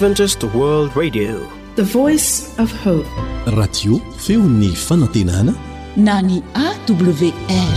Adventist World Radio, the voice of hope. Radio feony fanantenana na ny AWR.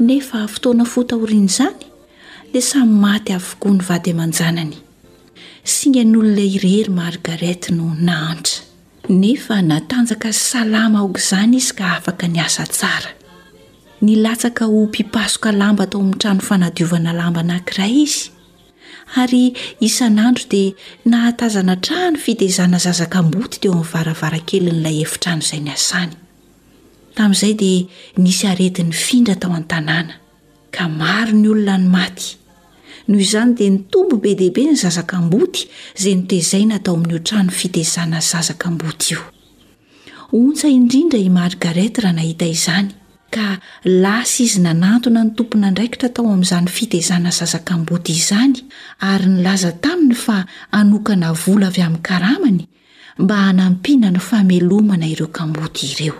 Nefa fotoana fohy taorian'izany, dia samy maty avokoa ny vady aman-janany. Singan'olona irery Margaret no nahantra. Nefa natanjaka sy salama aok'izany izy ka afaka niasa tsara. Nilatsaka ho mpipasoka lamba tao amin'ny trano fanadiovana lamba anankiray izy, ary isan'andro dia nahatazana hatrany fitezana zaza kamboty teo amin'ny varavarankelin'ilay efitrano izay niasany. Tamin'izay dia nisy arety nifindra tao an-tanàna, ka maro ny olona no maty. Noho izany dia nitombo be dia be ny zaza kamboty izay notezaina tao amin'io trano fitezana zaza kamboty io. Ontsa indrindra i Margaret raha nahita izany, ka lasa izy nanantona ny tompon'andraikitra tao amin'izany fitezana zaza kamboty izany ary nilaza taminy fa hanokana vola avy amin'ny karamany mba hanampiana ny famelomana ireo kambody ireo.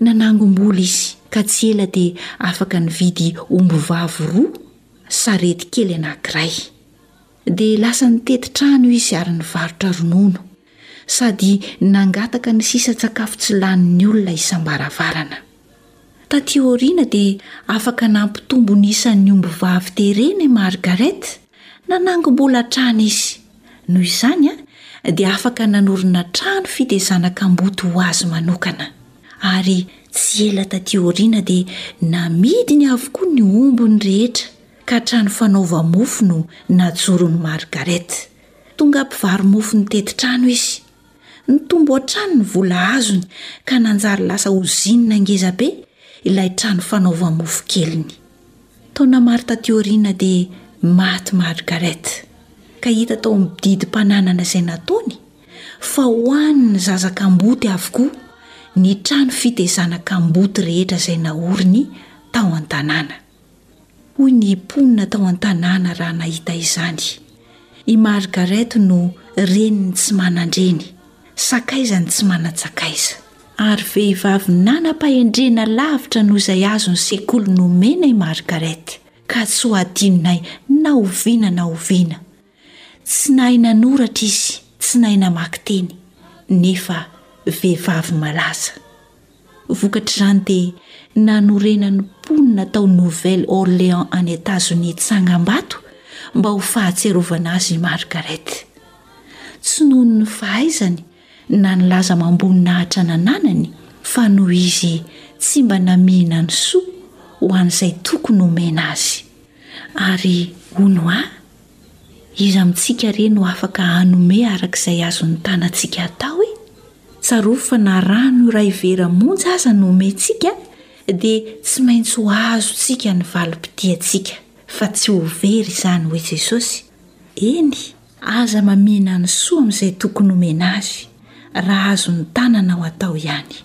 Nanangom-bola izy ka tsy ela dia afaka nividy ombivavy roa, sarety kely anankiray. Dia lasa nitety trano izy ary nivarotra ronono, sady nangataka ny sisan-tsakafo tsy lanin'ny olona isam-baravarana. Tatỳ aoriana dia afaka nampitombo ny isan'ny ombivavy terena i Margaret, Nanangom-bola hatrany izy. Noho izany, dia afaka nanorina trano fitezana kamboty ho azy manokana. Ary tsy ela tatỳ aoriana dia namidiny avokoa ny ombiny rehetra, ka trano fanaova-mofo no najoron'i Margaret. Tonga mpivaro-mofo nitety trano izy. Nitombo hatrany ny vola azony, ka nanjary lasa ozinina ngeza be ilay trano fanaova-mofo keliny. Taona maro taty aoriana dia maty Margaret, ka hita tao amin'ny didim-pananana izay nataony fa ho an'ny zaza kamboty avokoa ny trano fitezana kamboty rehetra izay naoriny tao an-tanàna. Hoy ny mponina tao an-tanàna raha nahita izany, I Margaret no reniny tsy manan-dreny. Sakaiza ny tsy manan-tsakaiza. Ary vehivavy nanam-pahendrena lavitra noho izay azon'ny sekoly nomena i Margaret, ka tsy ho adinonay na oviana na oviana. Tsy nahay nanoratra izy, tsy nahay namaky teny, nefa vehivavy malaza. Vokatr'izany dia nanorenan'ny mponina tao Nouvelle Orléans any Etazonia tsangambato mba ho fahatsiarovana azy i Margaret. Tsy noho ny fahaizany na ny laza amam-boninahitra nananany fa noho izy tsy mba namihina ny soa ho an'izay tokony homena azy. Ary hono aho? Iza amintsika re no afaka hanome araka izay azon'ny tanantsika atao e? Tsarovy fa na rano iray vera monja aza no omentsika dia tsy maintsy ho azontsika ny valim-pitiantsika, fa tsy ho very izany, hoy Jesosy. Eny, aza mamihina ny soa amin'izay tokony homena azy, raha azon'ny tananao atao ihany.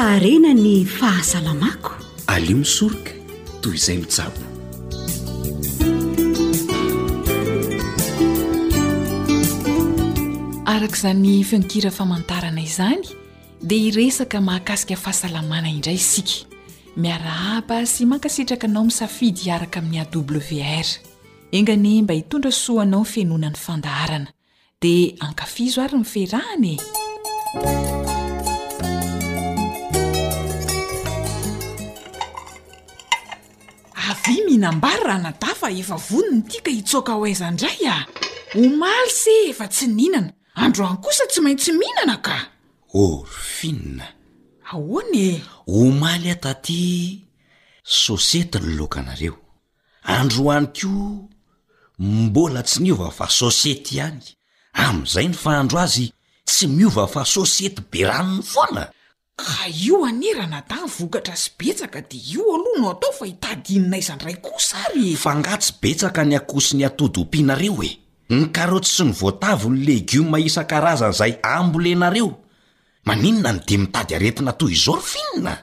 harena ny fahasalamako aleo misoroka toy izay mijabo araka izany fiankira famantarana izany dia hiresaka mahakasika fahasalamana indray isika miarahaba sy mankasitraka anao misafidy hiaraka amin'ny awr Enga anie mba hitondra soa anao fenona ny fandaharana. Dia ankafizo ary ny ferahana e! Avia mihinam-bary ranadahy fa efa vonona ity ka hitsoaka ho aiza indray a! Omaly se efa tsy nihinana, androany kosa tsy maintsy mihinana ka! Orfina. Ahoana e? Omaly aho taty sosety ny laokanareo. Androany koa mbola tsy niova fa sôsety ihany, amin'izay ny fahandro azy tsy miova fa sôsety be ranony foana. Ka io anie ranadahy ny vokatra sy betsaka dia io aloha no atao fa hitady inona aiza ndray kosa ary e! F'angaha tsy betsaka ny akoho sy ny atody ompianareo e! Ny karaoty sy ny voatavo ny legioma isan-karazany izay ambolenareo, maninona no dia mitady aretina toy izao ry finina?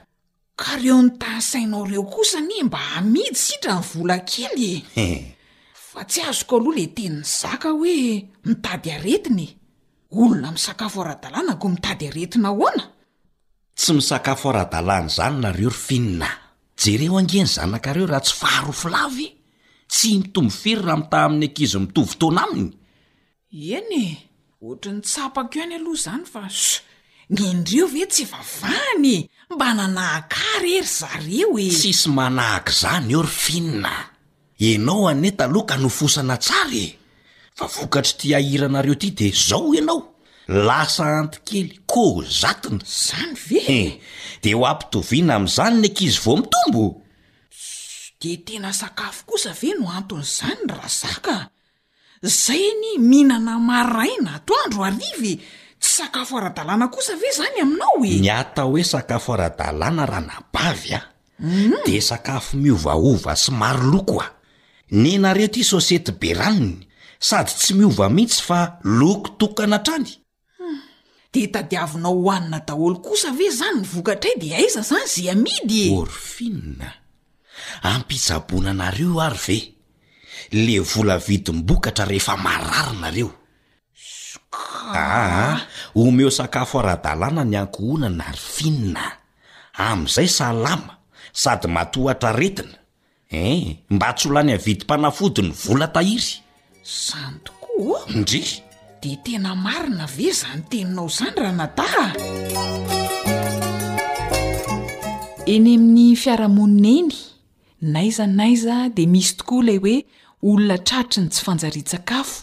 Ka reo nitahasainao reo kosa anie mba hamidy sitra ny vola kely e! Fa tsy azoko aloha le tenin'i Zaka hoe mitady aretina e! Olona misakafo ara-dalàna ko mitady aretina ahoana? Tsy misakafo ara-dalàna izany nareo ry Finn a! Jereo ange ny zanakareo raha tsy faharofolava e! Tsy mitombo firy raha mitaha amin'ny ankizy mitovy taona aminy? Eny e! Ohatry ny tsapako ihany aloha izany fa sh! Ny ndrio ve tsy vavahana e! Mba nanahaka ahy re ry zareo e! Tsisy manahaka izany eo ry Fina a! Ianao anie taloha ka nofosana tsara e! Fa vokatr'ity hahiranareo ity dia izao ianao! Lasa antikely koa zatina! Izany ve? He! Dia ho ampitoviana amin'izany ny ankizy vao mitombo? Ss! Dia tena sakafo kosa ve no anton'izany ry Razaka a! Zay anie mihinana maraina, atoandro, hariva e! Tsy sakafo ara-dalàna kosa ve zany aminao e? Ny atao hoe sakafo ara-dalàna ranabavy a, dia sakafo miovaova sy maro loko a! Nenareo ity sosety be ranony sady tsy miova mihitsy fa loko tokana hatrany. Hum. Dia tadiavinao hohanina daholo kosa ve izany ny vokatray dia aiza izany izay amidy e? Orphin. Ampitsaboana anareo ary ve le vola vidim-bokatra rehefa marary nareo? Suka. Aa, omeo sakafo ara-dalàna ny ankohonana ry Finn a! Amin'izay salama sady matohatra aretina. Eh! Mba tsy ho lany avidim-panafody ny vola tahiry. Zany tokoa ô! Ndrii! Dia tena marina ve izany teninao izany ranadahy a? Eny amin'ny fiarahamonina eny, n'aiza n'aiza dia misy tokoa ilay hoe olona tratry ny tsy fanjarian-tsakafo,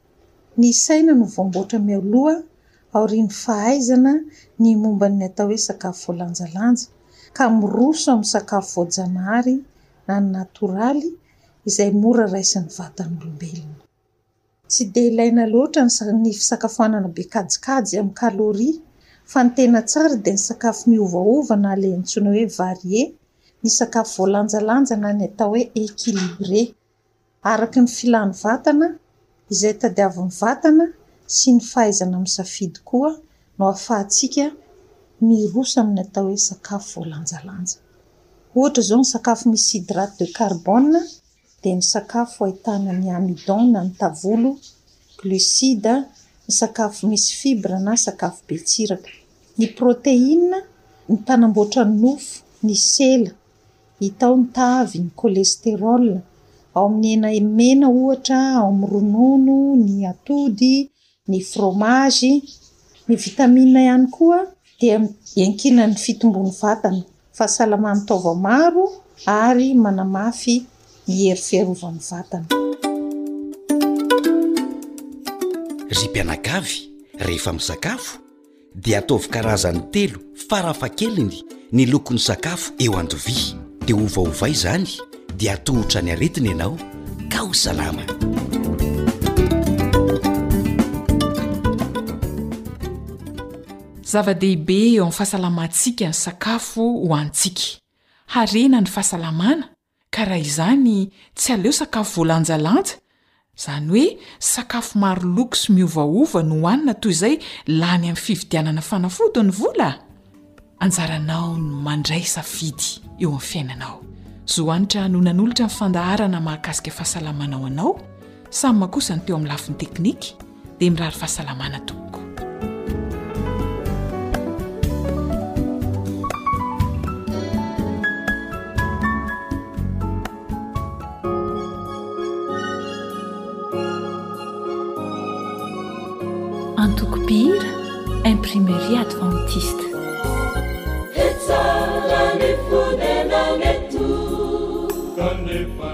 Ny saina no voamboatra mialoha aorian'ny fahaizana ny momba ny atao hoe sakafo voalanjalanja, ka miroso amin'ny sakafo voajanahary na ny natoraly izay mora raisin'ny vatan'olombelona. Tsy dia ilaina loatra ny fisakafoanana be kajikajy amin'ny calories, fa ny tena tsara dia ny sakafo miovaova na ilay antsoina hoe varié, ny sakafo voalanjalanja na ny atao hoe équilibré. araka ny filan'ny vatana, izay tadiavin'ny vatana sy ny fahaizana misafidy koa no ahafahantsika miroso amin'ny atao hoe sakafo voalanjalanja. Ohatra izao ny sakafo misy hydrate de carbone dia ny sakafo ahitana ny amidon na ny tavolo, glucide, ny sakafo misy fibres na sakafo be tsiraka, ny proteina, ny mpanamboatra nofo, ny sela. Hitaho ny tavy ny cholestérol. Ao amin'ny hena mena ohatra, ao amin'ny ronono, ny atody, ny fromazy. Ny vitamina ihany koa dia iankina amin'ny fitombon'ny vatana, fahasalaman'ny taova maro ary manamafy ny hery fiarovan'ny vatana. Ry mpianakavy, rehefa misakafo, dia ataovy karazany telo farafahakeliny ny lokon'ny sakafo eo an-dovia dia ovaovay izany dia atohotra ny aretina ianao ka ho salama. Zava-dehibe eo amin'ny fahasalamantsika ny sakafo ho hanintsika. Harena ny fahasalamana ka raha izany tsy aleo sakafo voalanjalanja, izany hoe sakafo maro loko sy miovaova no hohanina toy izay lany amin'ny fividianana fanafody ny vola? Anjaranao ny mandray safidy eo amin'ny fiainanao. Zo Hanitra no nanolotra ny fandaharana mahakasika fahasalamanao anao, Sam kosa ny teo amin'ny lafiny teknika. dia mirary fahasalamana tompoko. Antoko mpihira Imprimerie Adventiste.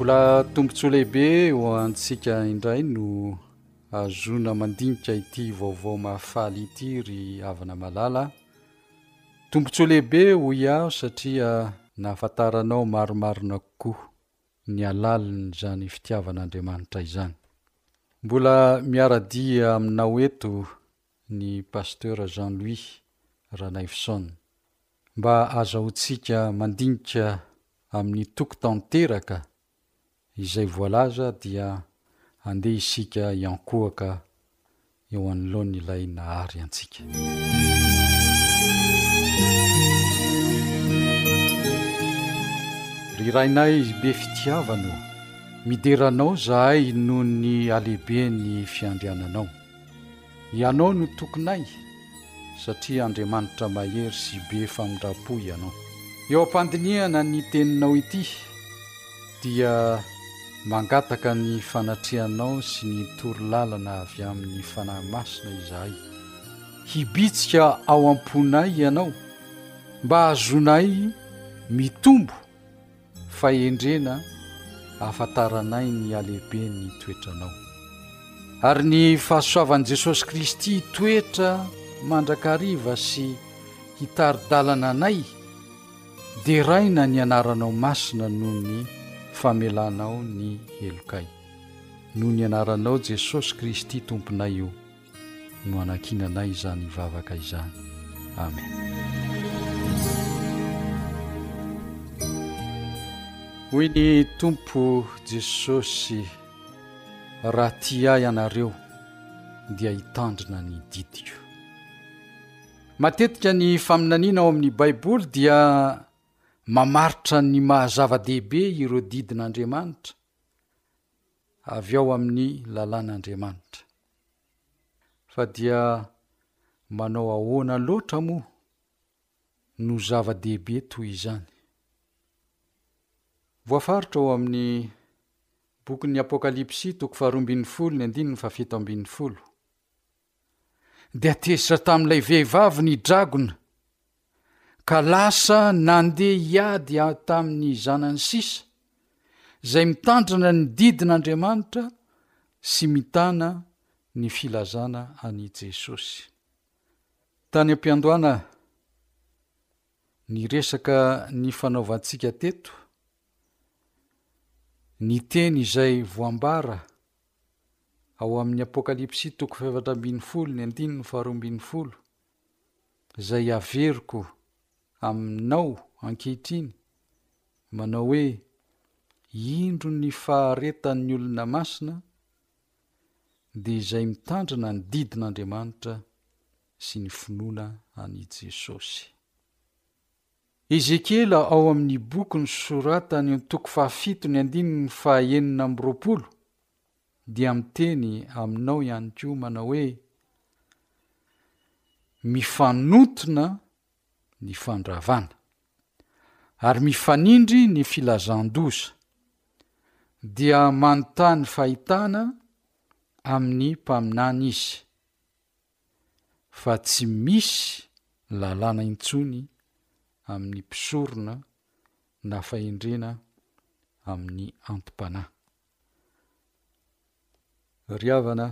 Mbola tombontsoa lehibe ho antsika indray no azona mandinika ity vaovao mahafaly ity ry havana malala tombontsoa lehibe hoy aho satria nahafantaranao marimarina kokoa ny halalin'izany fitiavan'Andriamanitra izany. Mbola miara-dia aminao eto ny Pasteur Jean Louis Ranaivoson. Mba azahoantsika mandinika amin'ny toko tanteraka izay voalaza dia andeha isika hiankohoka eo anoloan'Ilay nahary antsika. Ry Rainay be fitiavana ô, midera Anao izahay noho ny halehiben'ny fiandriananao. Ianao no tokinay, satria Andriamanitra mahery sy be famindram-po Ianao. Eo am-pandinihana ny Teninao ity, dia mangataka ny fanatrehanao sy ny toro lalana avy amin'ny Fanahy Masina izahay, hibitsika ao am-ponay Ianao mba hahazoanay mitombo fahendrena ahafantaranay ny halehiben'ny toetranao. Ary ny fahasoavan'i Jesosy Kristy hitoetra mandrakariva sy hitari-dalana anay, Deraina ny anaranao masina noho ny famelanao ny helokay. Noho ny anaranao Jesosy Kristy Tomponay o no anankinanay izany vavaka izany. Amen. Hoy ny Tompo Jesosy, Raha tia ahy ianareo dia hitandrina ny didiko. Matetika ny faminaniana ao amin'ny Baiboly dia mamaritra ny maha-zava-dehibe ireo didin'Andriamanitra avy ao amin'ny lalàn'Andriamanitra. Fa dia manao ahoana loatra moa no zava-dehibe toy izany? Voafaritra ao amin'ny bokin'ny Apokalypsy, toko faharoa ambin'ny folo, ny andininy fahafito ambin'ny folo. dia tezitra tamin'ilay vehivavy ny dragona, ka lasa nandeha hiady tamin'ny zanany sisa, izay mitandrina ny didin'Andriamanitra sy mitana ny filazana an'i Jesosy. Tany am-piandohana, niresaka ny fanaovantsika teto, ny teny izay voambara ao amin'ny Apokalypsy toko fahefatra ambin'ny folo ny andininy faharoa ambin'ny folo, izay averiko aminao ankehitriny, manao hoe, indro ny faharetan'ny olona masina, dia izay mitandrina ny didin'Andriamanitra sy ny finoana an'i Jesosy. Ezekiela ao amin' ny boky nosoratany an-toko fahafito ny andininy fahaenina amby roapolo dia miteny aminao ihany koa manao hoe, Mifanintona ny fandravana, ary mifanindry ny filazan-doza, dia manontany fahitana amin' ny mpaminany izy. fa tsy misy lalàna intsony amin'ny mpisorona na fahendrena amin'ny anti-panahy. Ry havana,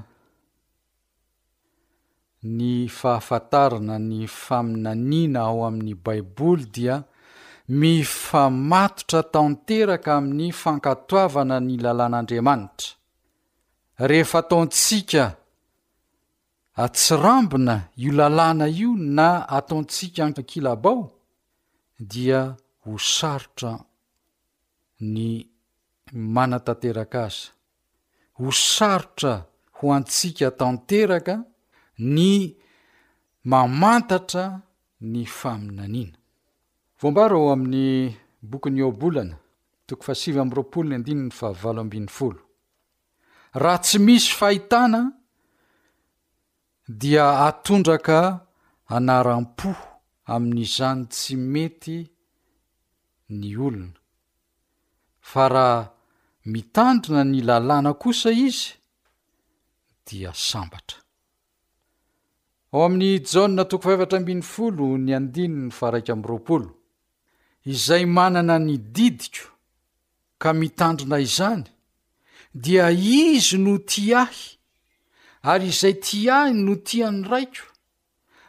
ny fahafantarana ny faminaniana ao amin'ny Baiboly dia mifamatotra tanteraka amin'ny fankatoavana ny lalàn'Andriamanitra. Rehefa ataontsika atsirambina io lalàna io na ataontsika ankilabao dia ho sarotra ny manatanteraka azy, ho sarotra ho antsika tanteraka ny mamantatra ny faminaniana. Voambara ao amin'ny bokin'ny Ohabolana, toko fahasivy amby roapolo ny andininy fahavalo ambin'ny folo. Raha tsy misy fahitana dia atondraka anaram-po amin'izany tsy mety ny olona. Fa raha mitandrina ny lalàna kosa izy dia sambatra. Ao amin'ny Jaona toko fahefatra ambin'ny folo ny andininy faharaika amby roapolo, Izay manana ny didiko, ka mitandrina izany, dia Izy no tia ahy, ary izay tia ahy no tia ny Raiko,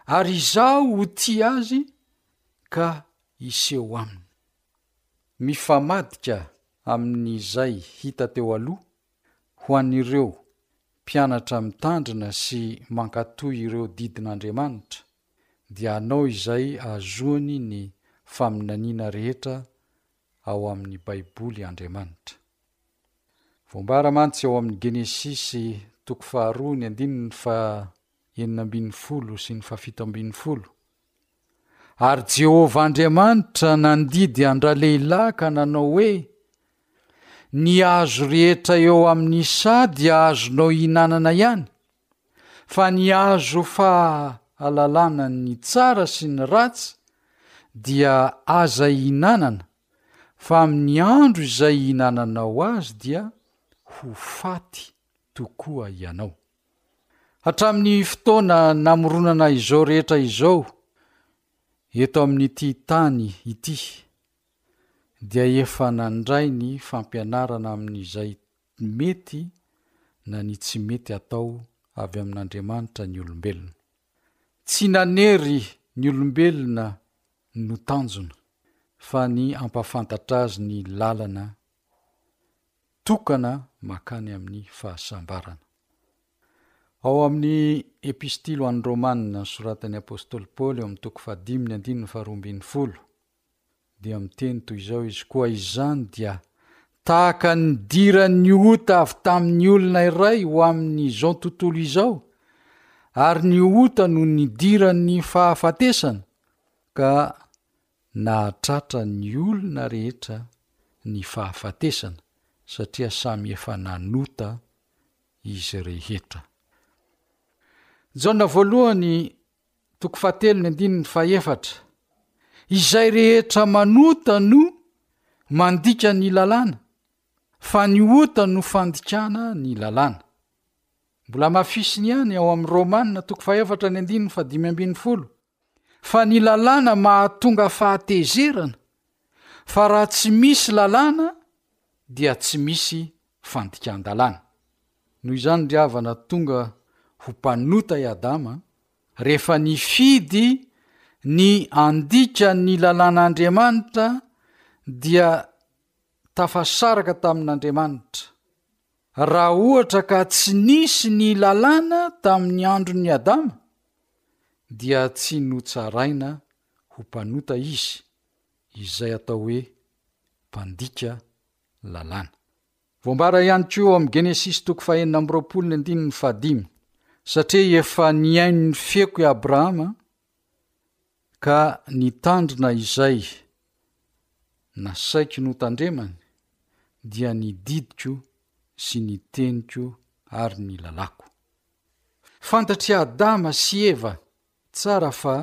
ary Izaho ho tia azy ka hiseho aminy. Mifamadika amin'izay hita teo aloha, ho an'ireo mpianatra mitandrina sy mankatò ireo didin'Andriamanitra, dia hanao izay ahazoany ny faminaniana rehetra ao amin'ny Baiboly Andriamanitra. Voambara mantsy ao amin'ny Genesisy toko faharoa ny andininy faha enina ambin'ny folo sy ny fahafito ambin'ny folo, Ary Jehovah Andriamanitra nandidy an-dralehilahy ka nanao hoe, Ny hazo rehetra eo amin'ny saha dia azonao ihinanana ihany, fa ny azo fahalalana ny tsara sy ny ratsy dia aza ihinanana fa amin'ny andro izay ihinananao azy dia ho faty tokoa ianao. Hatramin'ny fotoana namoronana izao rehetra izao eto amin'ity tany ity dia efa nandray ny fampianarana amin'izay Ny mety na ny tsy mety atao avy amin'Andriamanitra ny olombelona. Tsy nanery ny olombelona no tanjona fa ny hampafantatra azy ny lalana tokana makany amin'ny fahasambarana. Ao amin'ny Epistily ho an'ny Romana nosoratan'ny Apostoly Paoly ao amin'ny toko fahadimy ny andininy faharoa ambin'ny folo Dia miteny toy izao izy, Koa izany dia tahaka ny nidiran'ny ota avy tamin'ny olona iray ho amin'izao tontolo izao, ary ny ota no nidiran'ny fahafatesana, ka nahatratra ny olona rehetra ny fahafatesana, satria samy efa nanota izy rehetra. Jaona voalohany Toko fahatelo ny andininy fahefatra. Izay rehetra manota no mandika ny lalàna, fa ny ota no fandikana ny lalàna. Mbola amafisiny ihany ao amin'ny Romana toko fahefatra ny andininy fahadimy ambin'ny folo, fa ny lalàna mahatonga fahatezerana, fa raha tsy misy lalàna dia tsy misy fandikan-dalàna. Noho izany ry havana tonga ho mpanota i Adama rehefa nifidy ny handika ny lalàn'Andriamanitra dia tafasaraka tamin'Andriamanitra. Raha ohatra ka tsy nisy ny lalàna tamin'ny andron'i Adama dia tsy notsaraina ho mpanota izy, izay atao hoe mpandika lalàna. Voambara ihany koa ao amin'ny Genesisy toko fahenina amby roapolo ny andininy fahadimy, Satria efa nihaino ny fieko i Abrahama, ka nitandrina izay nasaiko notandremany, dia ny didiko sy ny teniko ary ny lalàko. Fantatr'i Adama sy Eva Tsara fa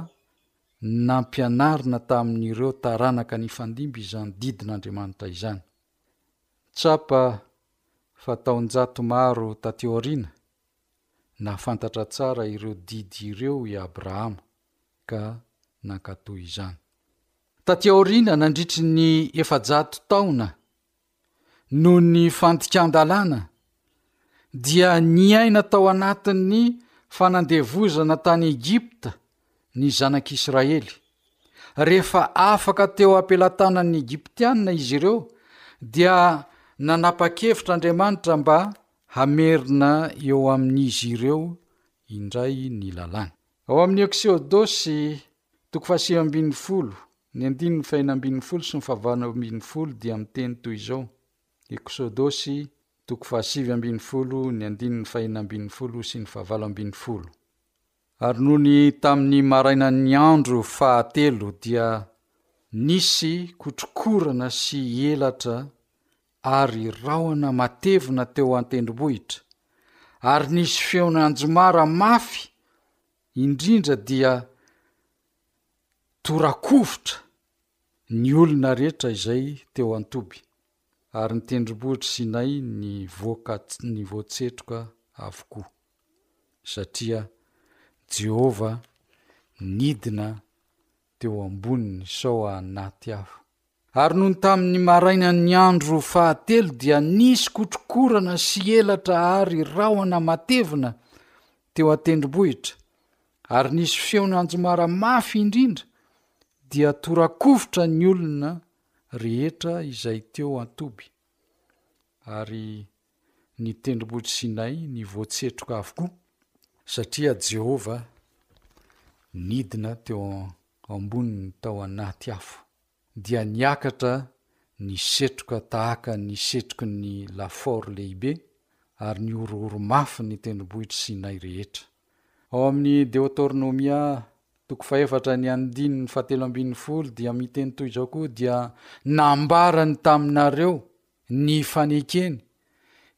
nampianarina tamin'ireo taranaka nifandimby izany didin'Andriamanitra izany. Tsapa fa taonjato maro tatỳ aoriana, nahafantatra tsara ireo didy ireo i Abrahama, ka nankatò izany. Tatỳ aoriana, nandritry ny efajato taona, noho ny fandikan-dalàna, dia niaina tao anatin'ny fanandevozana tany Egypta ny Zanak'Israely. Rehefa afaka teo am-pelatanan'ny Egyptiana izy ireo, dia nanapa-kevitra Andriamanitra mba hamerina eo amin'izy ireo indray ny Lalàny. Ao amin'ny Ekseodosy Toko fahasivy ambin'ny folo, ny andininy fahenina ambin'ny folo sy ny fahavalo ambin'ny folo dia miteny toy izao, Eksodosy toko fahasivy ambin'ny folo, ny andininy fahenina ambin'ny folo sy ny fahavalo ambin'ny folo. Ary nony tamin'ny marainan'ny andro fahatelo dia nisy kotrokorana sy elatra ary rahona matevina teo an-tendrombohitra, ary nisy feon'anjomara mafy indrindra dia torakovitra ny olona rehetra izay teo antoby ary ny tendrombohitr'i Sinay nivoaka nivoatsetroka avokoa satria Jehovah nidina teo amboniny sao anaty afo. Ary nony tamin'ny marainan'ny andro fahatelo dia nisy kotrokorana sy elatra ary rahona matevina teo an-tendrombohitra, ary nisy feon'anjomara mafy indrindra, dia tora-kovitra ny olona rehetra izay teo an-toby, ary ny Tendrombohitry Sinay nivoatsetroka avokoa, satria Jehovah nidina teo amboniny tao anaty afo, dia niakatra ny setroka tahaka ny setroky ny lafaoro lehibe, ary nihorohoro mafy ny Tendrombohitry Sinay rehetra. Ao amin'ny Deotornomia, toko fahefatra ny andininy fahatelo ambin'ny folo, dia miteny toy izao koa, Dia nambarany taminareo ny fanekeny,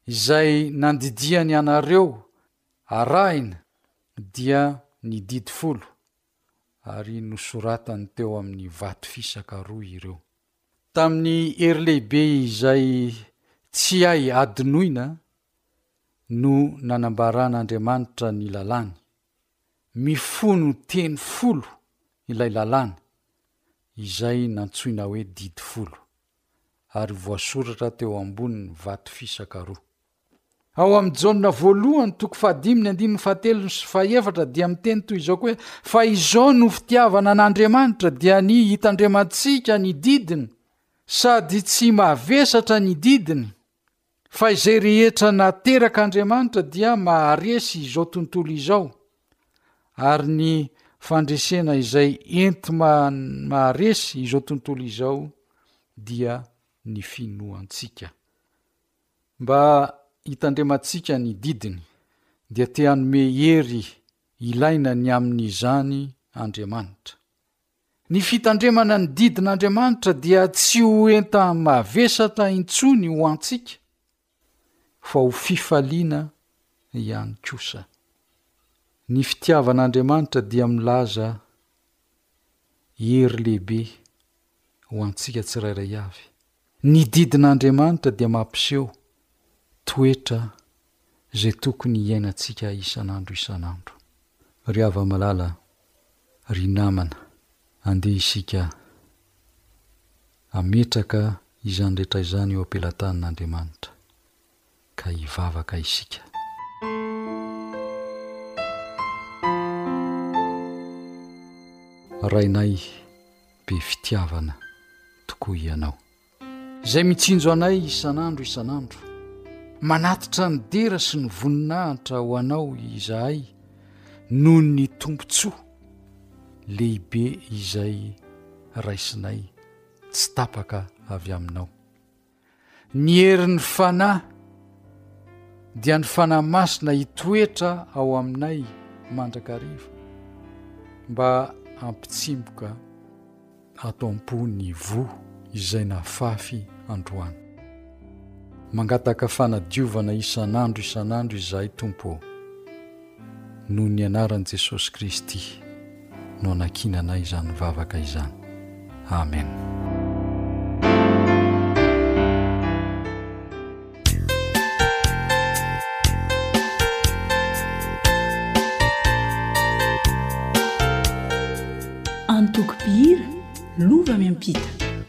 izay nandidiany anareo arahina dia ny didy folo, ary nosoratany teo amin'ny vato fisaka roa ireo. Tamin'ny hery lehibe izay tsy hay adinoina no nanambaran'Andriamanitra ny lalàny. Mifono teny folo ilay lalàna, izay nantsoina hoe didy folo. ary voasoratra teo ambonin'ny vato fisaka roa. Ao amin'ny Jaona voalohany, toko fahadimy, ny andininy fahatelo sy fahefatra dia miteny toy izao koa hoe, Fa izao no fitiavana an'Andriamanitra, dia ny hitan-dremantsika ny didiny, sady tsy mavesatra ny didiny. Fa izay rehetra naterak' Andriamanitra dia maharesy izao tontolo izao, ary ny fandresena izay enti-maharesy izao tontolo izao dia ny finoantsika. Mba hitandremantsika ny didiny, dia te hanome hery ilaina ny amin' izany Andriamanitra. Ny fitandremana ny didin'Andriamanitra dia tsy ho enta-mavesatra intsony ho antsika, fa ho fifaliana ihany kosa. Ny fitiavan'Andriamanitra dia milaza hery lehibe ho antsika tsirairay avy. Ny didin'Andriamanitra dia mampiseho toetra izay tokony hiainantsika isan'andro isan'andro. Ry hava malala, ry namana, andeha isika hametraka izany rehetra izany eo am-pelatanan'Andriamanitra. ka hivavaka isika. Rainay be fitiavana tokoa Ianao. Izay mitsinjo anay isan'andro isan'andro. Manatitra ny dera sy ny voninahitra ho Anao izahay noho ny tombontsoa lehibe izay raisinay tsy tapaka avy Aminao. Ny herin'ny Fanahy dia ny Fanahy Masina hitoetra ao aminay mandrakariva mba hampitsimboka ato am-po ny voa izay nafafy androany. Mangataka fanadiovana isan'andro isan'andro izahay Tompo ô. Noho ny anaran'i Jesosy Kristy no anankinanay izany vavaka izany. Amen. Antoko mpihira, Lova miampita.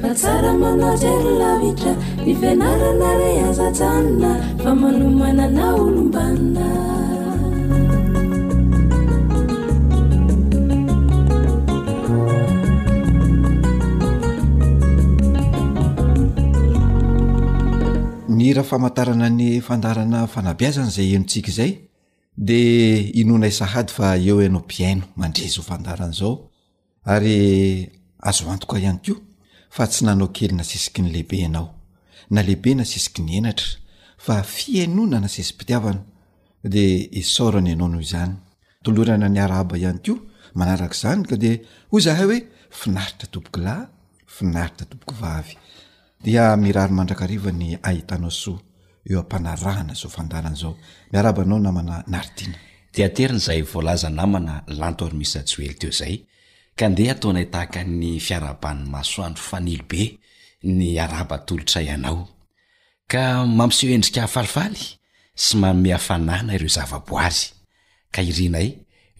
Fa tsara manao jery lavitra Ny fianarana re aza ajanona Fa manomana na olom-banona Ny hira famantarana ny fandaharana fanabeazana izay henontsika izay dia inoanay sahady fa eo ianao mpihaino mandre izao fandaharana izao. ary azo antoka ihany koa fa tsy nanao kely nasesiky ny lehibe ianao na lehibe nasesiky ny henatra fa fihainoana nasesi-pitiavana dia isaorana ianao noho izany tolorana ny arahaba ihany koa manaraka izany ka dia hoy zahay hoe finaritra tobokolahy finaritra toboko vavy Dia mirary mandrakariva ny ahitanao soa eo ampanarahana izao fandaharana izao. Miarahaba anao namana Naritina. Dia aterina izay voalazan'i namana Lanto ary Mister Joely teo izay, ka ndeha ataonay tahaka ny fiarahaban'ny masoandro fanilo be ny arahaba atolotray anao, ka mampiseho endrika falifaly sy manome hafanana ireo zavaboary ka irinay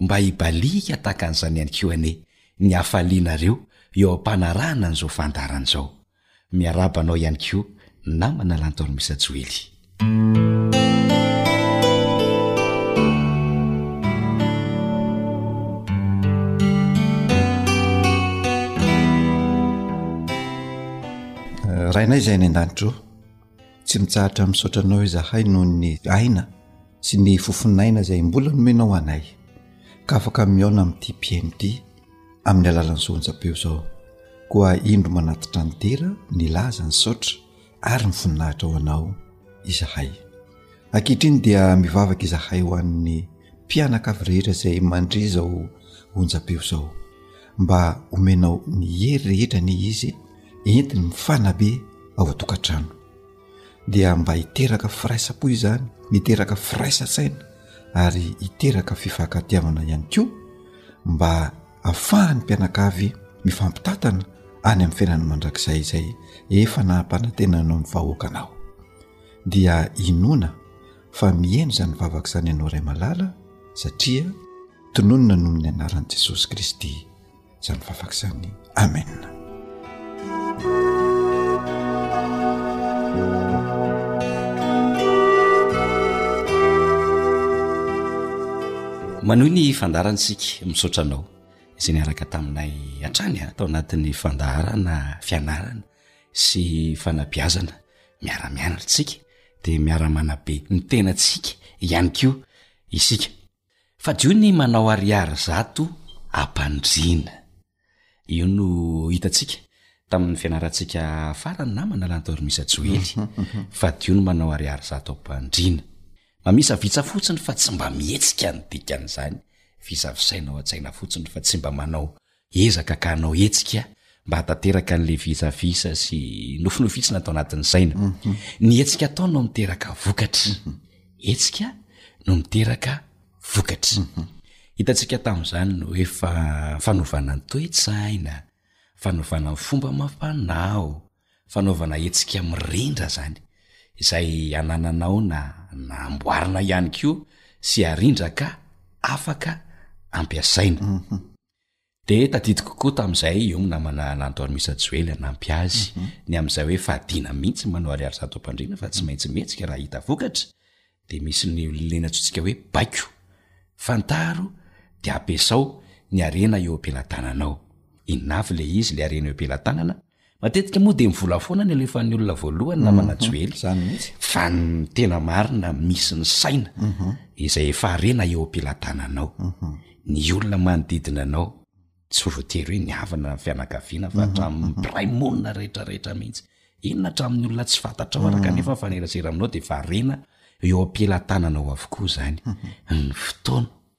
mba hibaliaka tahaka an'izany ihany koa anie ny hafalianareo eo am-panarahana an'izao fandaharana izao. Miarahaba anao ihany koa namana Lantaolo Misa Joely. Rainay izay any an-danitra o. Tsy mitsahatra misaotra anao izahay noho ny aina sy ny fofon'aina izay mbola nomenao anay ka afaka mihaona amin'ity PMD amin'ny alalan'ny soanjapeo izao. Koa indro manatitra ny dera, ny laza, ny saotra ary ny voninahitra ho anao izahay. Ankehitriny dia mivavaka izahay ho an'ny mpianakavy rehetra izay mandre izao onjapeo izao mba omenao ny hery rehetra anie izy entiny mifana be ao an-tokantrano dia mba hiteraka firaisampo izany miteraka firaisan-tsaina ary hiteraka fifankatiavana ihany koa mba afahan'ny mpianakavy mifampitantana any amin'ny fiainana mandrakizay izay efa nahampanantena anao ny vahoakanao dia inona fa miheno izany vavaka izany ianao ray malala satria tononina noho ny anaran'i jesosy kristy izany vavaka izany amen manohy ny fandaharana isika misaotra anao izay niaraka taminay hatrany a tao anatin'ny fandaharana fianarana sy fanabiazana miara-mianatra tsika dia miara-manabe ny tenantsika ihany koa isika Fadio ny manao ariary zato am-pandriana. Io no hitantsika tamin'ny fianarantsika farany namana Lantor Misa Joely. Fadio ny manao ariary zato am-pandriana. Mamisa visa fotsiny fa tsy mba mihetsika ny dikan'izany. Visavisaina ao an-tsaina fotsiny fa tsy mba manao Ezaka ka hanao hetsika mba hahatanteraka an'ilay visavisa sy nofinofitsina ato anatin'ny saina. Ny hetsika atao no miteraka vokatra. Hetsika no miteraka vokatra. Hitantsika tamin'izany ny hoe fa fanovana ny toe-tsaina, fanovana ny fomba amam-panao, fanaovana hetsika mirindra izany, izay anananao na namboarinao ihany koa sy arindra ka afaka ampiasaina. Dia tadidiko koa tamin'izay io namana Lanto Armisa Joely hanampy azy. Mhm. Ny amin'izay hoe fadiana mihitsy ny manao ariary zato ampandriana fa tsy maintsy mihetsika raha hita vokatra, dia misy ny olona antsointsika hoe baiko. Fantaro dia ampiasao ny harena eo am-pelatananao. Inona avy ilay izy, ilay harena eo am-pelatanana? Matetika moa dia mivola foana ny alefan'ny olona voalohany na manajoely. Izany mihitsy. Fa ny tena marina misy ny saina mhm. izay efa harena eo am-pelatananao. Mhm. Ny olona manodidina anao tsy voatery hoe ny havana ny fianakaviana fa mhm. hatramin'ny mpiray monina rehetrarehetra mihitsy. Inona hatramin'ny olona tsy fantatrao araka nefa fanerazera aminao dia efa harena eo am-pelatananao avokoa izany. Ny fotoana.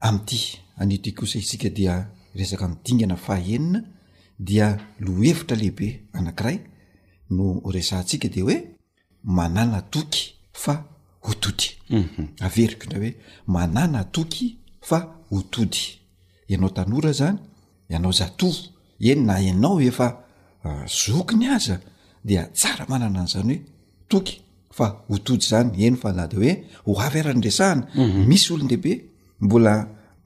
Amin'ity anio ity kosa isika dia hiresaka amin'ny dingana fahaenina dia lohevitra lehibe anankiray no horesahantsika dia hoe manàna toky fa ho tody. Averiko indray hoe manàna toky fa ho tody. Ianao tanora izany ianao zatovo eny na ianao efa zokiny aza dia tsara manana an'izany hoe toky fa ho tojo izany eny fa na de hoe ho avy ara ny resahana mhm. misy olon-dehibe mbola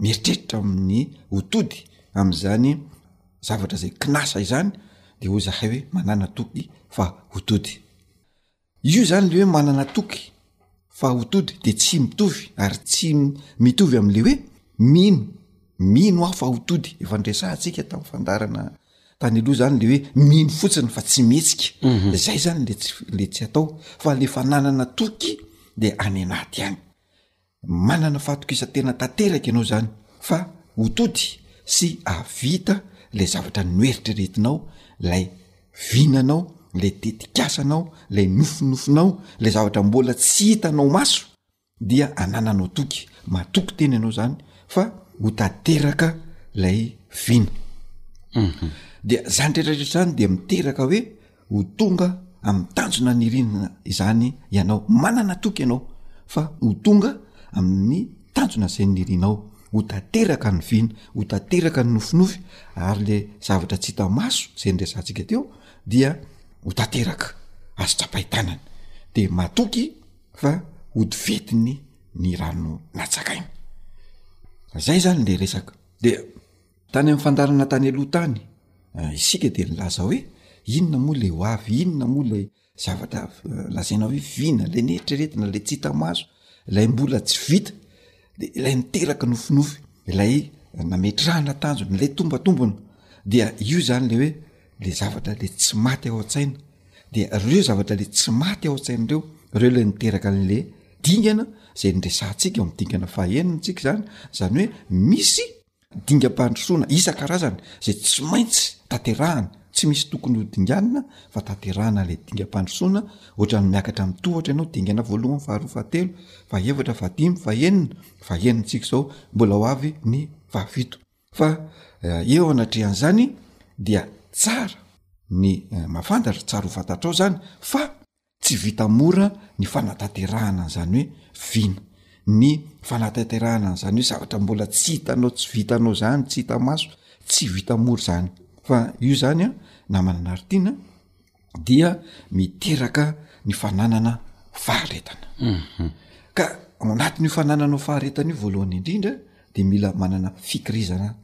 mieritreritra amin'ny ho tody am'izany zavatra zay kinasa izany de ho zahay hoe manana toky fa ho tody Io zany le hoe manana toky fa ho tody de tsy mitovy ary tsy mitovy am'le hoe mino mino aho fa ho tody efa ndresahantsika tam fandarana tany aloha zany le hoe mino fotsiny fa tsy mihetsika mhm. de zay zany le tsy le tsy atao fa le fananana toky de any anaty any Manana fahatokisan-tena tanteraka ianao izany fa ho tody sy hahavita ilay zavatra noeritreretinao, ilay vinanao, ilay tetikasanao, ilay nofinofinao, ilay zavatra mbola tsy hitanao maso dia anananao toky. Matoky tena ianao izany fa ho tanteraka ilay vina. Dia izany rehetra rehetra izany dia miteraka hoe ho tonga amin'ny tanjona nirinina izany ianao, manana toky ianao fa ho tonga amin'ny tanjona izay nirinao, ho tanteraka ny vina, ho tanteraka ny nofinofy ary le zavatra tsy hita maso izay niresahantsika teo dia ho tanteraka azo tsapain-tanana, de matoky fa hody ventin'ny ny rano natsakaina, zay zany le resaka de. Tany amin'ny fandaharana tany aloha tany, isika dia nilaza hoe inona moa ilay ho avy, inona moa ilay zavatra lazaina hoe vina, ilay neritreretina, ilay tsy hita maso, ilay mbola tsy vita, de ilay niteraka nofinofy, ilay nametrahana tanjona, ilay tombatombony, dia io zany le hoe le zavatra le tsy maty ao an-tsaina, dia reo zavatra le tsy maty ao an-tsaina reo, reo le niteraka an'le dingana zay niresahantsika eo amin'ny dingana fahaenina tsika zany, zany hoe misy Dingam-pandrosoana isan-karazany izay tsy maintsy tanterahana, tsy misy tokony ho dinganina fa tanterahana ilay dingam-pandrosoana, ohatran'ny miakatra amin'ny tohatra ianao, dingana voalohany, faharoa, fahatelo, fahefatra, fahadimy, fahenina, fahenina tsika izao, mbola ho avy ny fahafito fa eo anatrehan'izany dia tsara ny mahafantatra, tsara ho fantatrao izany fa Tsy vita mora ny fanatanterahana an'izany hoe vina, ny fanatanterahana an'izany hoe zavatra mbola tsy hitanao, tsy vitanao izany, tsy hita maso, tsy vita mora izany fa io zany a namana anaritiana dia miteraka ny fananana faharetana ka ao anatin'io fanananao faharetana io voalohany indrindra de mila manana fikirizana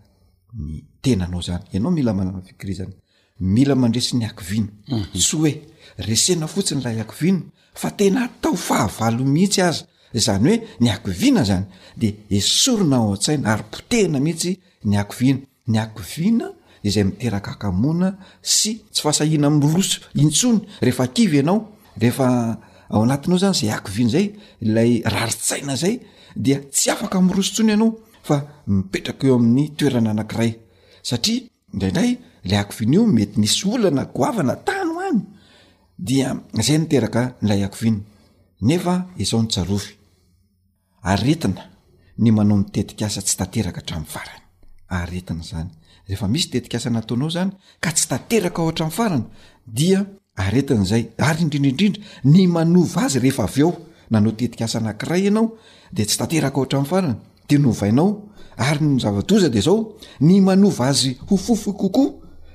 ny tenanao zany, ianao mila manana fikirizana. Mila mandresy ny hakiviana. Tsy hoe resena fotsiny ilay hakiviana fa tena atao fahavalo mihitsy aza. Izany hoe ny hakiviana izany dia esorina ao an-tsaina ary potehina mihitsy ny hakiviana. Ny hakiviana izay miteraka hakamoana sy tsy fahasahiana miroso intsony rehefa kivy ianao. Rehefa ao anatinao izany izay hakiviana izay, ilay rarin-tsaina izay dia tsy afaka miroso intsony ianao fa mipetraka eo amin'ny toerana anankiray satria. Indraindray le hakiviana io mety nisy olana goavana tany ho any dia zay niteraka n'ilay hakiviana nefa izao ny tsarovy, aretina ny manao ny tetik'asa tsy tanteraka hatramin'ny farany, aretina zany, rehefa misy tetik'asa nataonao zany ka tsy tanterakao hatramin'ny farany dia aretina zay, ary indrindra indrindra ny manova azy rehefa avy eo nanao tetik'asa anakiray ianao de tsy tanterakao hatramin'ny farany. de novainao ary ny zava-doza de zao ny manova azy ho fofo kokoa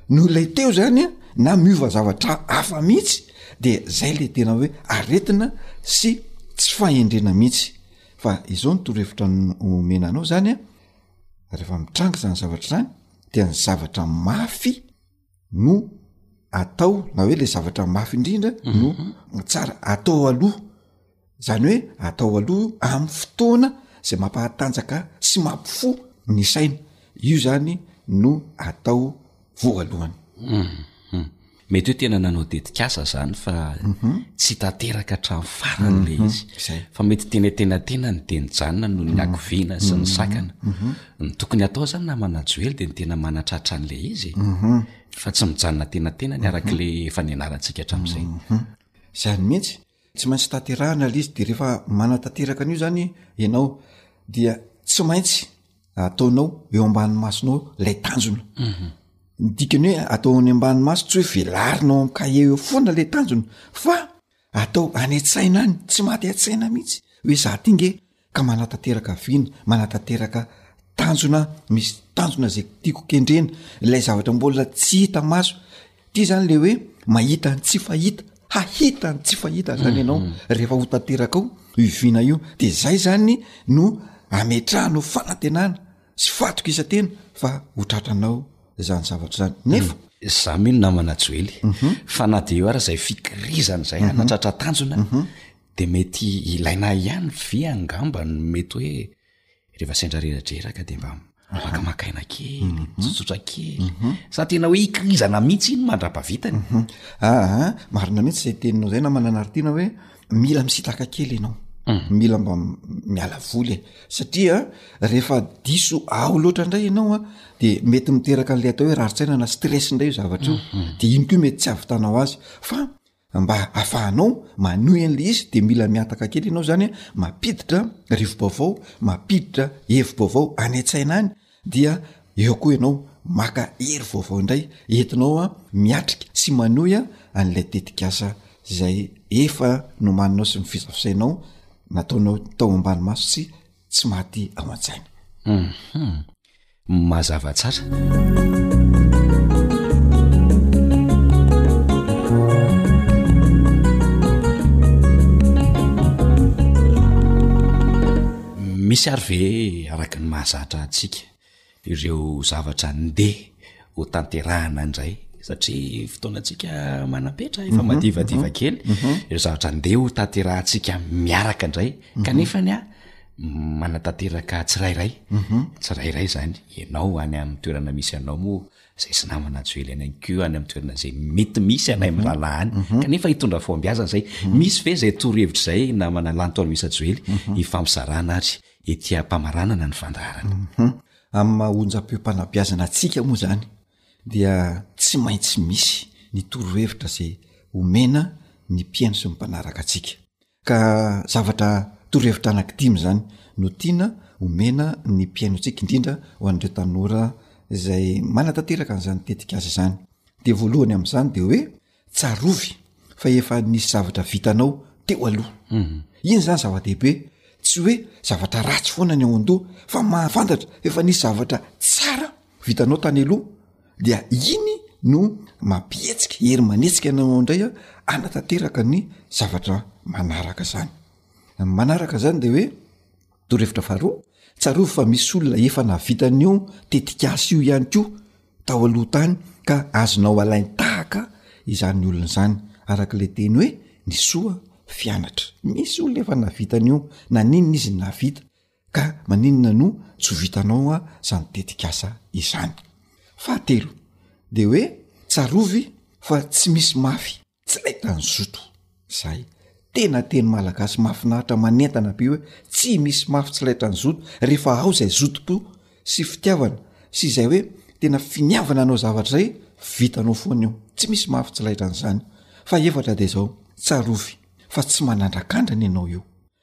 no ilay teo zany a na miova zavatra afa mihitsy de zay le tena hoe aretina sy tsy fahendrena mihitsy fa izao ny torohevitra ny omena anao zany a rehefa mitranga zany zavatra zany dia ny zavatra mafy no atao na hoe le zavatra mafy indrindra no mhm. tsara atao aloha zany hoe atao aloha am'y fotoana zay mampahatanjaka sy mampifo ny saina io zany no atao voalohany mhm. mety hoe tena nanao tetikasa zany fa mhm. tsy tanteraka hatrany farany le izy zay fa mety tena tena tena ny de nijanona noho ny akovina sy ny sakana ny tokony atao zany namana joely de ny tena manatratra an'la izy e mhm. fa tsy mijanona tenatena ny arak'la mhm. efa ny anarantsika hatramin'izay mhm. zany mihitsy tsy maintsy tanterahana la izy de rehefa manatanteraka an'io zany ianao dia tsy maintsy ataonao eo ambany masonao lay tanjona ny dikany hoe ataony ambany maso tsy hoe velarinao am'kahe eo foana lay tanjona fa Atao any an-tsaina any, tsy maty an-tsaina mihitsy hoe za ty nge ka manatanteraka vina, manatanteraka tanjona misy tanjona zay tiako kendrena, ilay zavatra mbola tsy hita maso, ty zany le hoe mahita ny tsy fahita, hahita ny tsy fahita zany ianao rehefa ho tanterakao io vina io, de zay zany no ametrahanao fanantenana. tsy fatoky isa tena fa ho tratranao zany zavatra zany nefa mm. za mino namana joely mhm. fa na de eo ary zay fikirizana zay mhm. anatratra tanjona mhm. de mety ilaina ihany ve angamba no mety hoe rehefa sendra reradreraka de mba makamakaina kely tsotsotra kely sa tena hoe ikirizana mihitsy iny mandrapavitany aa ah, ah, ah. marina mihitsy zay teninao zay namana anaritiana hoe mila misitraka kely ianao mhm. mila mba miala voly e satria rehefa diso ao loatra indray ianao a de mety miteraka an'la atao hoe raritsaina na stress indray io zavatra io mhm. de iny ko mety tsy avitanao azy fa mba afahanao manoy an'la izy de mila miataka kely ianao zany a mampiditra rivo-baovao mampiditra evo-baovao any an-tsaina any dia eo koa ianao maka hery vaovao indray entinao a miatrika sy manohy a an'ilay tetikasa zay efa nomaninao sy ny fizafisainao nataonao tao ambany maso sy tsy maty ao an-tsaina uhum mazava tsara Misy ary ve araka ny mahazatra antsika ireo zavatra ndeha ho tanterahina indray? satria fotoanantsika manapetra efa mhm, madivadiva mhm, kely mhm. ireo zavatra ndeha ho tanterahantsika miaraka indray kanefa ny a manatanteraka tsirairay tsirairay zany ianao any amin'ny toerana misy anao moa zay tsy namana tsy ho ela ianay ko any amin'ny toerana zay mety misy anay mirahalahy any mhm. kanefa hitondra fombiazana zay mhm. misy ve zay torohevitra zay namana lany taolo misa joely mhm. hifampizarana ary ety ampamaranana ny fandaharana amin'ny mahaonjam-peom-panabiazana atsika moa zany dia tsy maintsy misy ny torohevitra zay omena ny mpiaino sy ny mpanaraka atsika Ka zavatra torohevitra anankidimy izany no tiana omena ny mpihaino antsika, indrindra ho an'ireo tanora izay manatanteraka an'izany tetikasa izany. Dia voalohany amin'izany dia hoe tsarovy fa efa nisy zavatra vitanao teo aloha. Mhm. Iny izany zava-dehibe, tsy hoe zavatra ratsy foana ny ao an-doha fa mahafantatra fa efa nisy zavatra tsara vitanao tany aloha, dia iny no mampihetsika hery manetsika anao ao indray a anatanteraka ny zavatra manaraka zany manaraka zany de hoe torohevitra faharoa tsarovy fa misy olona efa navitan'io tetik'asa io ihany ko tao aloha tany ka azonao alain- tahaka izany olona izany araka le teny hoe ny soa fianatra misy olona efa navitan'io naninona izy ny nahavita Ka maninona no tsy ho vitanao zany tetikasa izany? Fahatelo, de hoe tsarovy fa tsy misy mafy tsy laitan'ny zoto. Zay. Tena teny malagasy mahafinaritra manentana be hoe tsy misy mafy tsy laitan'ny zoto refa ao zay zotom-po sy fitiavana sy zay hoe tena finiavana anao zavatra zay vitanao foana io. Tsy misy mafy tsy laitran'zany. Fahaefatra de zao, tsarovy fa tsy manandrakandrana ianao io.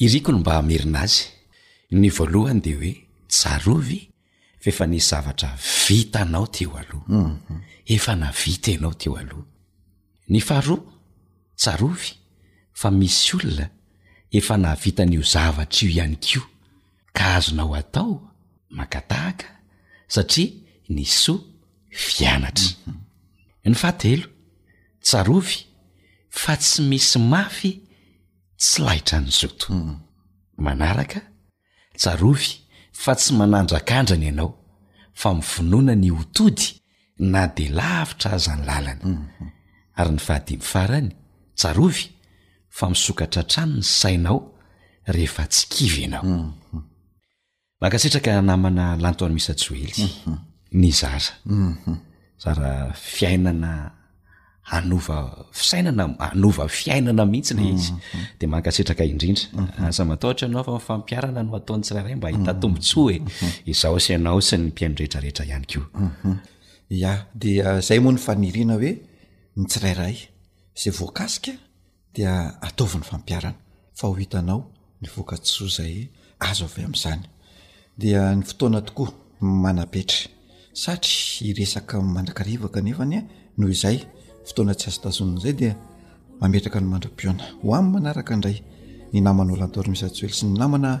Iriko no mba hamerina azy. Ny voalohany dia hoe, tsarovy f'efa nisy zavatra vitanao teo aloha. Efa navita ianao teo aloha. Ny faharoa, tsarovy fa misy olona efa nahavita an'io zavatra io ihany koa ka azonao atao mankatahaka satria ny soa fianatra. Ny fahatelo, tsarovy fa tsy misy mafy Tsy laitra ny zotom manaraka, tsarovy fa tsy manandrakandrana ianao fa mivonona ny ho tody na dia lavitra aza ny lalana. Ary ny fahadimy farany, tsarovy fa misokatra hatrany ny sainao rehefa tsy kivy ianao. Mankasitraka namana Lanto An'i Misa Joely nizara. Zara fiainana hanova fisainana, hanova fiainana mihitsy ilay izy. Dia mankasitraka indrindra. Aza matahotra ianao fa ny fampiharana no ataon'ny tsirairay mba hahita tombontsoa e. Izaho sy ianao sy ny mpihaino rehetrarehetra ihany koa. Ya, dia izay moa ny faniriana hoe ny tsirairay izay voakasika dia ataovy ny fampiharana fa ho hitanao ny voka-tsoa izay azo avy amin'izany. Dia ny fotoana tokoa manapetra satry hiresaka mandrakariva kanefa anie noho izay fotoana tsy azo tazonina izay dia mametraka ny mandra-pihaona ho amin'ny manaraka indray ny namanao Lantorimisa Joely sy ny namana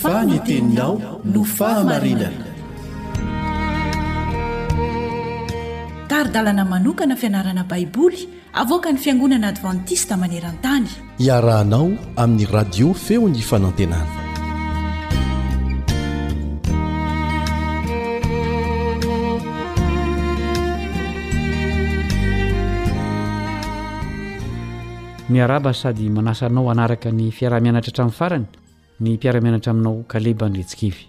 fa ny teninao no fahamarinana tari-dalana manokana fianarana baiboly avoaka ny fiangonana advantista maneran-tany Iarahanao amin'ny radio feo ny fanantenana. Miarahaba sady manasa anao hanaraka ny fiaraha-mianatra hatramin'ny farany ny mpiara-mianatra aminao Kaleba Andriantsikivy.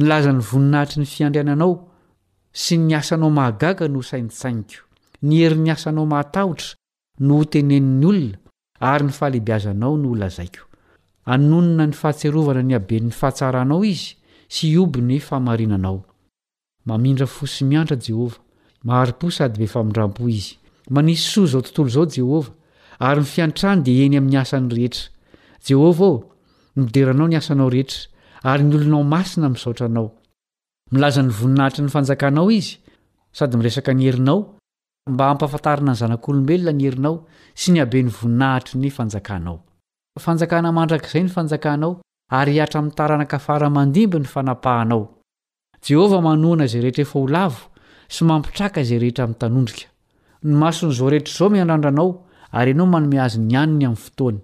Nilaza ny voninahitry ny fiandriananao sy ny asanao mahagaga no saintsainiko. Ny herin'ny asanao mahatahotra no hotenenin'ny olona ary ny fahalehibiazanao no holazaiko. Hanonona ny fahatsiarovana ny haben'ny fahatsaranao izy sy hihoby ny fahamarinanao. Mamindra fo sy miantra Jehovah. Mahari-po sady be famindram-po izy. Manisy soa izao tontolo izao Jehovah, ary ny fiantrany dia eny amin'ny asany rehetra. Jehovah ô, Midera Anao ny asanao rehetra, ary ny olonao masina misaotra Anao. Milaza ny voninahitry ny fanjakanao izy, sady miresaka ny herinao, mba hampahafantarina ny zanak'olombelona ny herinao sy ny haben'ny voninahitry ny fanjakanao. Fanjakana mandrakizay ny fanjakanao, ary hihatra amin'ny taranaka fara aman-dimby ny fanapahanao. Jehovah manohana izay rehetra efa ho lavo, sy mampitraka izay rehetra mitanondrika. Ny mason'izao rehetra izao miandrandra Anao, ary Ianao manome azy ny haniny amin'ny fotoany.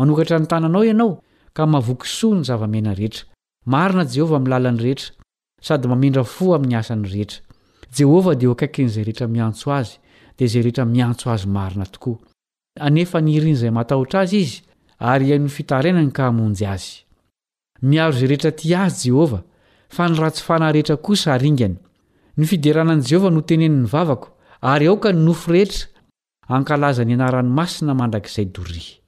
Manokatra ny tananao ianao ka mahavoky soa ny zava-miaina rehetra. Marina Jehovah amin'ny lalan'ny rehetra, sady mamindra fo amin'ny asany rehetra. Jehovah dia eo akaikin'izay rehetra miantso azy, dia izay rehetra miantso azy marina tokoa. Hanefa ny irin'izay matahotra azy izy, ary hihaino ny fitarainany ka hamonjy azy. Miaro izay rehetra tia azy Jehovah, fa ny ratsy fanahy rehetra kosa haringany. Ny fiderana an'i Jehovah no tenenin'ny vavako, ary aoka ny nofo rehetra Hankalaza ny anarany masina mandrakizay doria.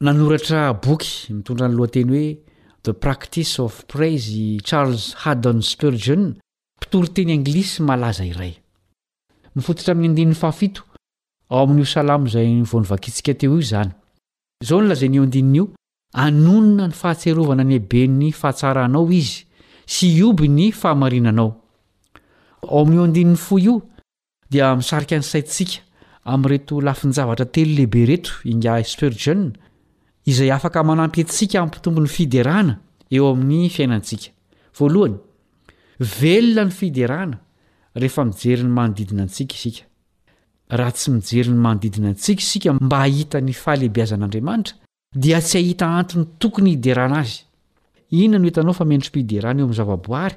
Nanoratra boky mitondra ny lohateny hoe The Practice of Praise i Charles Haddon Spurgeon, mpitory teny anglisy malaza iray. Mifototra amin'ny andininy fahafito ao amin'io salamo izay vao novakintsika teo io izany. Izao no lazain'io andininy io, Hanonona ny fahatsiarovana ny haben'ny fahatsaranao izy, sy hihoby ny fahamarinanao. Ao amin'io andininy fohy io, dia misarika ny saintsika amin'ireto lafin-javatra telo lehibe ireto ingahy Spurgeon, izay afaka manampy antsika hampitombo ny fiderana eo amin'ny fiainantsika. Voalohany, velona ny fiderana rehefa mijery ny manodidina antsika isika. Raha tsy mijery ny manodidina antsika isika mba hahita ny fahalehibiazan'Andriamanitra, dia tsy hahita antony tokony hiderana azy. Inona no hitanao fa mendri-piderana eo amin'ny zavaboary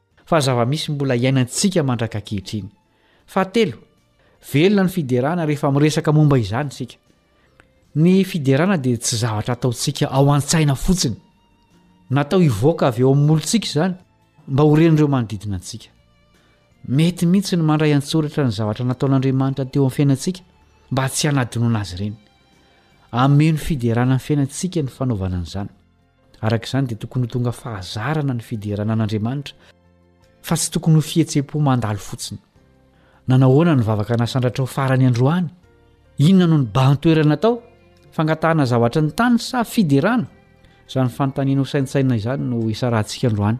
fa zava-misy mbola iainantsika mandrak'ankehitriny. Fahatelo, velona ny fiderana rehefa miresaka momba izany isika. Ny fiderana dia tsy zavatra ataontsika ao an-tsaina fotsiny. Natao hivoaka avy eo amin'ny molontsika izany mba ho ren'ireo manodidina antsika. Mety mihitsy ny mandray an-tsoratra ny zavatra nataon'Andriamanitra teo amin'ny fiainantsika mba tsy hanadinoana azy ireny. Ameno fiderana ny fiainantsika ny fanaovana an'izany. Araka izany dia tokony ho tonga fahazarana ny fiderana an'Andriamanitra fa tsy tokony ho fihetsem-po mandalo fotsiny. Nanahoana ny vavaka nasandratrao farany androany? Inona no nibahan-toerana natao? Fangatahana zavatra ny tany sa fiderana? Izany fanontaniana hosaintsainina izany no hisarahantsika androany.